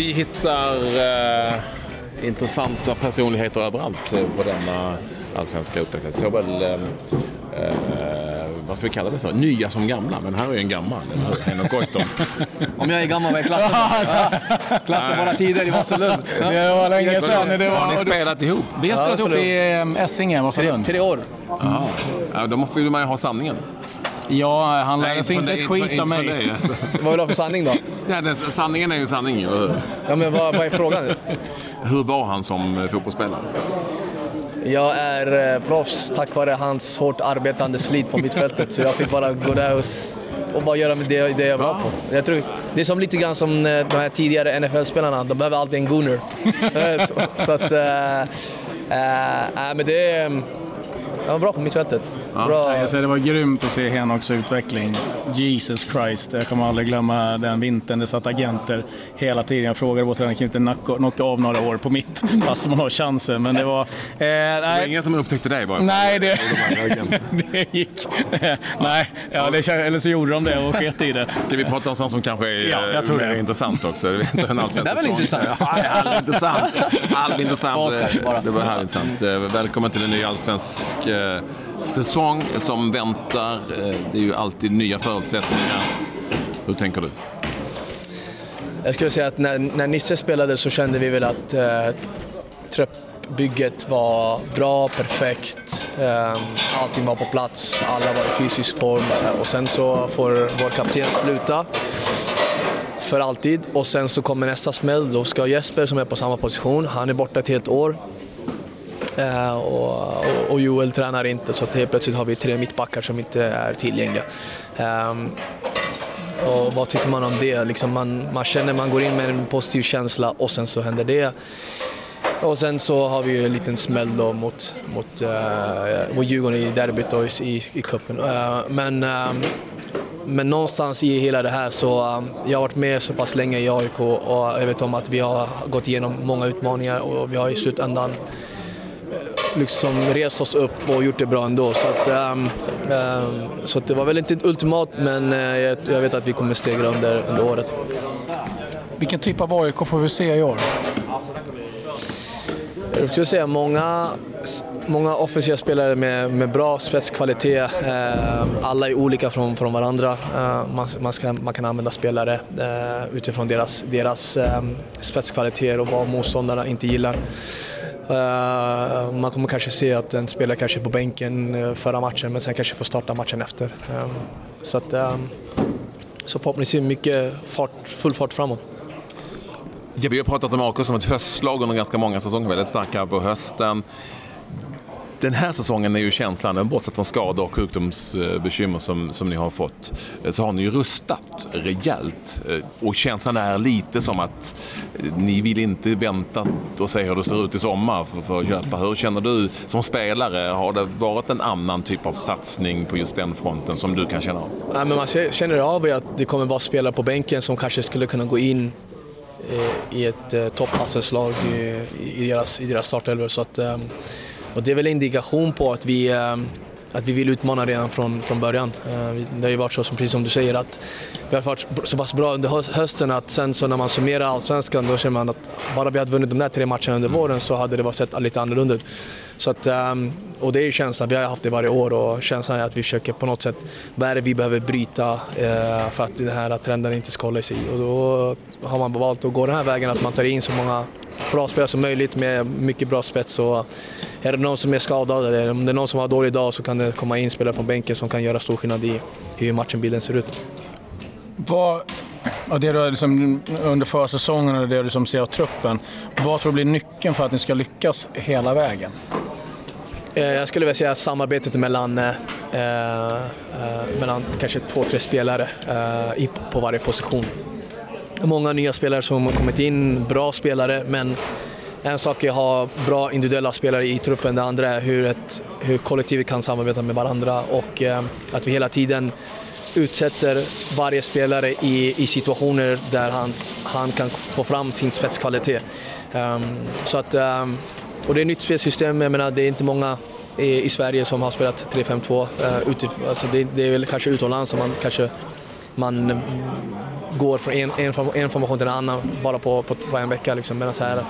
Vi hittar eh, intressanta personligheter överallt på denna allsvenska upptäckt. Såväl eh, eh, vad ska vi kalla det för? Nya som gamla. Men här är ju en gammal? Henok Goitom. Om jag är gammal, vad är klassen? Ja, klassen våra tider i Vasalund. Det var länge sedan. Det var, Har ni spelat ihop? vi har Ja, spelat ihop i eh, Essingen, Tre, Vasalund. tre år. Jaha. Ja, då måste ju man ju ha sanningen. Ja, han lärde sig inte ett för- skit av mig. dig, alltså. Vad vill du ha för sanning då? Ja, den, sanningen är ju sanning, eller hur? Ja, men vad, vad är frågan? Hur var han som eh, fotbollsspelare? Jag är eh, proffs tack vare hans hårt arbetande slit på mittfältet. Så jag fick bara gå där och, och bara göra det, det jag bra på. Jag tror, det är som lite grann som eh, de här tidigare NFL-spelarna. De behöver alltid en gooner. Eh, så, så att... Äh, äh, men det är... Jag var bra på mittfältet. Bra. Jag säger, det var grymt att se Henoks utveckling. Jesus Christ, jag kommer aldrig glömma den vintern. Det satt agenter hela tiden. Jag frågade vår tränare, kan inte knocka, knocka av några år på mitt? Fast man har chansen. Men det var... Eh, Det var nej, ingen som upptäckte dig bara. nej, det, det gick. Nej, ja, det, eller så gjorde de det och sket i det. Ska vi prata om sånt som kanske är Ja, jag eh, tror mer det. intressant också? Det är väl intressant? Ja, halvintressant. Bas kanske bara. Det var halvintressant. Eh, Välkommen till en ny allsvensk eh, säsong som väntar. Eh, det är ju alltid nya förutsättningar. Hur tänker du? Jag skulle säga att när, när Nisse spelade så kände vi väl att eh, truppbygget var bra, perfekt. Eh, allting var på plats, alla var i fysisk form. Och sen så får vår kapten sluta för alltid. Och sen så kommer nästa smäll. Då ska Jesper som är på samma position, han är borta ett helt år. Eh, och, och, Joel tränar inte så att helt plötsligt har vi tre mittbackar som inte är tillgängliga. Ehm, och vad tycker man om det? Liksom man, man känner man går in med en positiv känsla och sen så händer det. Och sen så har vi ju en liten smäll då mot, mot, uh, mot Djurgården i derbyt och i, i, cupen. Uh, men, uh, men någonstans i hela det här så, um, jag har varit med så pass länge i AIK och jag vet om att vi har gått igenom många utmaningar och vi har i slutändan liksom rest oss upp och gjort det bra ändå. Så, att, ehm, ehm, så att det var väl inte ultimat, men eh, jag, jag vet att vi kommer stegra under, under året. Vilken typ av AIK får vi se i år? Jag skulle säga många, många offensiva spelare med, med bra spetskvalitet. Eh, alla är olika från, från varandra. Eh, man, man, ska, man kan använda spelare eh, utifrån deras, deras eh, spetskvaliteter och vad motståndarna inte gillar. Eh, man kommer kanske se att en spelare kanske är på bänken eh, förra matchen men sen kanske får starta matchen efter. Eh, så, att, så förhoppningsvis mycket fart, full fart framåt. Ja, vi har pratat om AIK som ett höstlag under ganska många säsonger. Väldigt starka på hösten. Den här säsongen är ju känslan, bortsett från skador och sjukdomsbekymmer som, som ni har fått, eh, så har ni ju rustat rejält. Eh, och känslan är lite som att eh, ni vill inte vänta och se hur det ser ut i sommar för, för att köpa. Hur känner du som spelare? Har det varit en annan typ av satsning på just den fronten som du kan känna av? Nej, men man känner av att det kommer vara spelare på bänken som kanske skulle kunna gå in i ett eh, i, i deras, i deras startelvor. Så att, ehm, och det är väl en indikation på att vi, eh, att vi vill utmana redan från, från början. Eh, det har ju varit så, som, precis som du säger, att vi har varit så pass bra under hösten att sen så när man summerar allsvenskan då känner man att bara vi hade vunnit de där tre matcherna under våren så hade det varit sett lite annorlunda ut. Så att, eh, och det är ju känslan, vi har haft det varje år och känslan är att vi försöker på något sätt, vad är det vi behöver bryta för att den här trenden inte ska hålla sig? Och då har man valt att gå den här vägen att man tar in så många bra spelare som möjligt med mycket bra spets. Och är det någon som är skadad eller om det är någon som har dålig dag så kan det komma in spelare från bänken som kan göra stor skillnad i hur matchenbilden ser ut. Vad, och det du liksom, under försäsongen och det du liksom ser av truppen, vad tror du blir nyckeln för att ni ska lyckas hela vägen? Eh, Jag skulle vilja säga samarbetet mellan, eh, eh, mellan kanske två, tre spelare eh, på varje position. Många nya spelare som har kommit in, bra spelare, men en sak är att ha bra individuella spelare i truppen, det andra är hur, ett, hur kollektivet kan samarbeta med varandra och eh, att vi hela tiden utsätter varje spelare i, i situationer där han, han kan få fram sin spetskvalitet. Um, så att, um, och det är ett nytt spelsystem, jag menar det är inte många i, i Sverige som har spelat 3-5-2. Uh, eh, utif- alltså det, det är väl kanske utomlands som man kanske man går från en, en, en formation till en annan bara på, på, på en vecka. Liksom. Medan så här,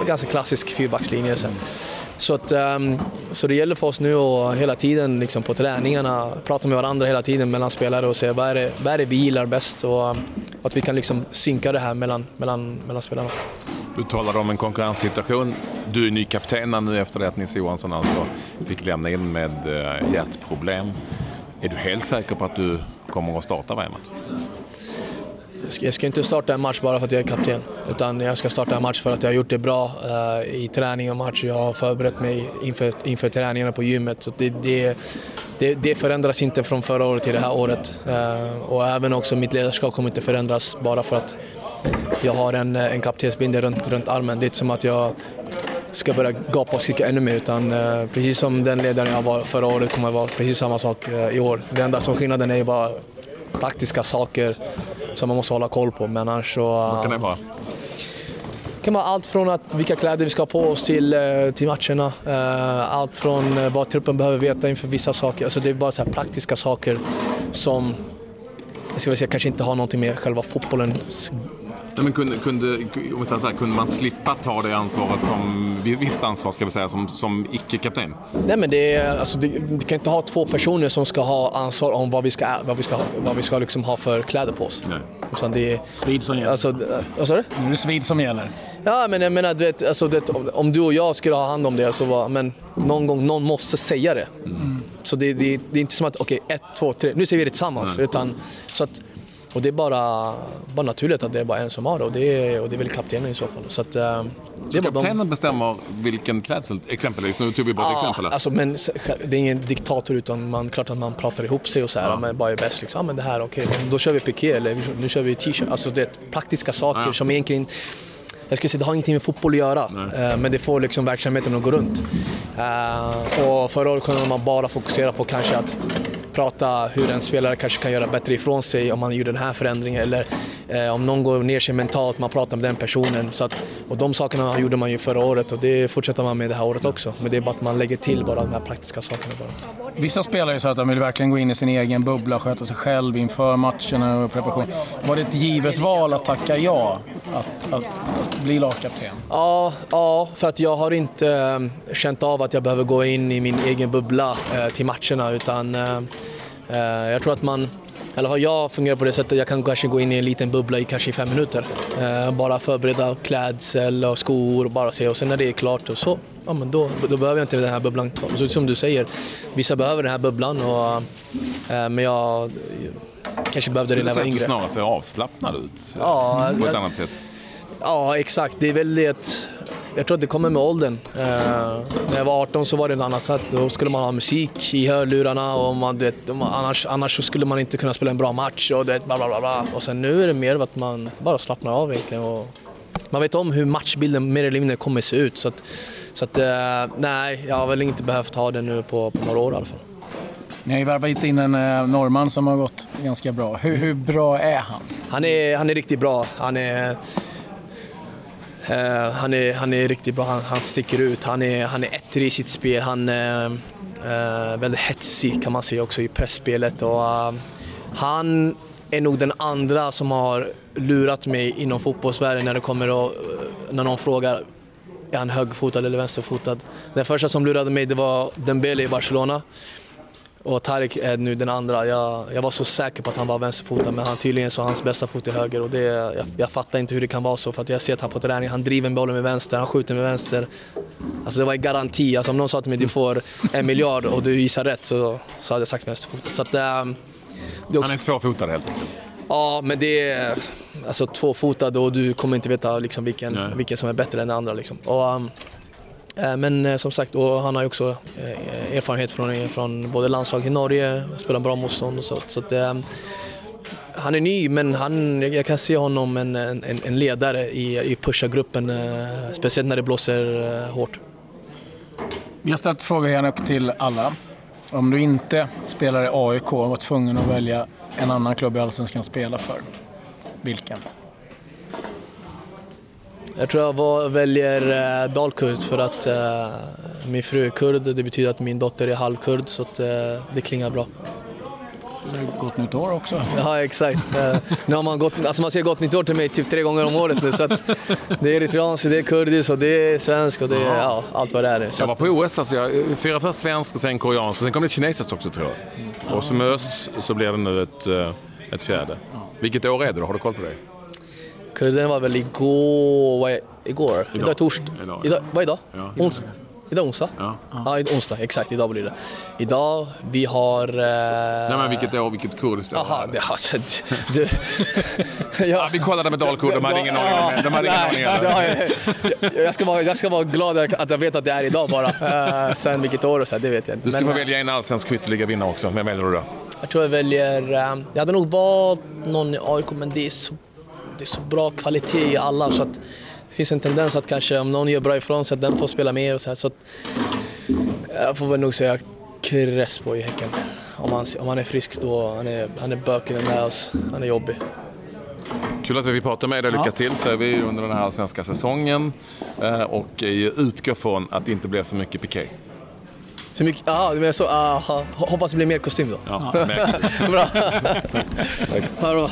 en ganska klassisk fyrbackslinje. Så. Så, att, um, så det gäller för oss nu att hela tiden liksom på träningarna prata med varandra hela tiden mellan spelare och se vad är det, vad är det vi gillar bäst och, och att vi kan liksom synka det här mellan, mellan, mellan spelarna. Du talade om en konkurrenssituation. Du är ny kapten nu efter det att Nisse Johansson alltså fick lämna in med eh, hjärtproblem. Är du helt säker på att du kommer att starta varje match? Jag ska inte starta en match bara för att jag är kapten. Utan jag ska starta en match för att jag har gjort det bra uh, i träning och match. Jag har förberett mig inför, inför träningarna på gymmet. Så det, det, det, det, förändras inte från förra året till det här året. Uh, och även också mitt ledarskap kommer inte förändras bara för att jag har en, eh, en kaptensbindel runt, runt armen. Det är inte som att jag ska börja gapa och skrika ännu mer utan uh, precis som den ledaren jag var förra året kommer det vara precis samma sak i år. Det enda som skillnaden är bara praktiska saker som man måste hålla koll på. Men annars så... Vad kan det vara? Det kan vara allt från att vilka kläder vi ska ha på oss till, eh, till matcherna. Eh, allt från eh, vad truppen behöver veta inför vissa saker. Alltså det är bara så praktiska saker som jag ska säga, kanske inte har någonting med själva fotbollen Nej, men kunde, kunde, om så här, kunde man slippa ta det ansvaret, som, visst ansvar ska vi säga, som, som icke-kapten? Nej men det, är, alltså, det, du kan inte ha två personer som ska ha ansvar om vad vi ska, vad vi ska, vad vi ska liksom ha för kläder på oss. Nej. Utan det är... Svid som gäller. Alltså, vad sa du? Nu är det svid som gäller. Ja men jag menar, du vet, alltså, du vet, om du och jag skulle ha hand om det så var, men någon gång, någon måste säga det. Mm. Så det, det, det, är inte som att, okej, okay, ett, två, tre, nu säger vi det tillsammans. Utan, så att, och det är bara, bara naturligt att det är bara en som har det och det är, och det är väl kaptenen i så fall. Så att, uh, så kaptenen de... bestämmer vilken klädsel, exempelvis? Nu tog vi bara ett ja, exempel. Alltså, men det är ingen diktator utan man, klart att man pratar ihop sig och så här, ja. men bara är bäst liksom. Ja, men det här, okej, okay, då kör vi piké eller nu kör vi t-shirt. Alltså det är praktiska saker ja. som egentligen jag skulle säga det har ingenting med fotboll att göra, uh, men det får liksom verksamheten att gå runt. Uh, och förra året kunde man bara fokusera på kanske att prata hur en spelare kanske kan göra bättre ifrån sig om man gjorde den här förändringen eller eh, om någon går ner sig mentalt, man pratar med den personen. Så att, och de sakerna gjorde man ju förra året och det fortsätter man med det här året också. Men det är bara att man lägger till bara de här praktiska sakerna. Bara. Vissa spelare är så att de vill verkligen gå in i sin egen bubbla, sköta sig själv inför matcherna och preparation. Var det ett givet val att tacka ja att, att, att bli lagkapten? Ja, ja, för att jag har inte ehm, känt av att jag behöver gå in i min egen bubbla eh, till matcherna utan eh, eh, jag tror att man eller har jag fungerat på det sättet, jag kan kanske gå in i en liten bubbla i kanske fem minuter. Eh, bara förbereda klädsel och skor och bara se och sen när det är klart och så, ja men då, då behöver jag inte den här bubblan. Så som du säger, vissa behöver den här bubblan och, eh, men jag kanske behövde det när jag var yngre. Skulle du snarare se avslappnad ut? Ja, på ett annat sätt? Ja, exakt. Det är väldigt jag tror att det kommer med åldern. Eh, när jag var 18 så var det ett annat sätt. Då skulle man ha musik i hörlurarna och man, vet, annars, annars skulle man inte kunna spela en bra match. Och, det, bla, bla, bla, och sen nu är det mer att man bara slappnar av egentligen. Och man vet om hur matchbilden mer eller mindre kommer se ut. Så, att, så att, eh, nej, jag har väl inte behövt ha det nu på, på några år i alla fall. Ni har ju värvat in en eh, norrman som har gått ganska bra. Hur, hur bra är han? Han är, han är riktigt bra. Han är Uh, han, är, han är riktigt bra, han, han sticker ut. Han är, han är ettrig i sitt spel. Han är uh, väldigt hetsig kan man säga också i pressspelet. Och, uh, han är nog den andra som har lurat mig inom fotbollsvärlden när det kommer och, när någon frågar är han högerfotad eller vänsterfotad. Den första som lurade mig det var Dembele i Barcelona. Och Tarik är nu den andra. Jag, jag var så säker på att han var vänsterfotad men han tydligen så hans bästa fot är höger. Och det, jag, jag fattar inte hur det kan vara så för att jag ser att han på träning, han driver bollen med vänster, han skjuter med vänster. Alltså det var en garanti. Alltså om någon sa till mig du får en miljard och du gissar rätt så, så hade jag sagt vänsterfotad. Så att, ähm, det också... Han är tvåfotad helt enkelt? Ja, men det är alltså, tvåfotad och du kommer inte veta liksom, vilken, vilken som är bättre än den andra. Liksom. Och, Eh, Eh, men eh, som sagt, och han har ju också eh, erfarenhet från, från både landslaget i Norge, spelar bra motstånd och så. så att, han är ny, men han, jag kan se honom en, en, en ledare i, i pusha-gruppen, speciellt när det blåser hårt. Vi har ställt frågor till alla. Om du inte spelar i AIK och var tvungen att välja en annan klubb i Allsvenskan att spela för, vilken? Jag tror jag var, väljer eh, Dalkurd för att eh, min fru är kurd. Det betyder att min dotter är halvkurd så att, eh, det klingar bra. Gott nytt år också. Ja, exakt. Eh, nu har man, gått, alltså man säger gott nytt år till mig typ tre gånger om året nu. Så att det är eritreanskt, det är kurdiskt och det är svenskt och det är ja, allt vad det är nu. Så Jag var på OS, alltså jag firade först svensk och sen koreansk och sen kom det kinesiskt också tror jag. Och som ös så blir det nu ett, eh, ett fjärde. Vilket år är det då? Har du koll på det? Kurden var väl igår... Vad är, igår? Idag, är torsdag. Idag. Idag, vad är idag? Ja. Ons, idag onsdag? Ja. Ja, idag, onsdag. Exakt, idag blir det. Idag, vi har... Eh, Nej men vilket år, vilket kurdiskt år? Jaha, det, alltså, du... Ja, vi kollade med Dalkurd, de hade ingen aning om det. De hade ingen aning om det har jag, ska vara, jag ska vara glad att jag vet att det är idag bara. Eh, sen vilket år och så, det vet jag inte. Du ska Men, få välja en allsvensk skytteliga-vinnare också. Vem väljer du då? Jag tror jag väljer... eh, Jag hade nog valt någon i AIK, men det är så, det är så bra kvalitet i alla så att det finns en tendens att kanske om någon gör bra ifrån sig att den får spela mer och så här. Så att, jag får väl nog säga Crespo i Häcken. Om han, om han är frisk då, han är, han är böken med oss, han är jobbig. Kul att vi fick prata med dig. Lycka till säger vi under den här svenska säsongen. Eh, Och eh, utgår från att det inte blir så mycket piké. Så mycket, aha, du menar så, aha, hoppas det blir mer kostym då. Ja, Bra. Ha det bra.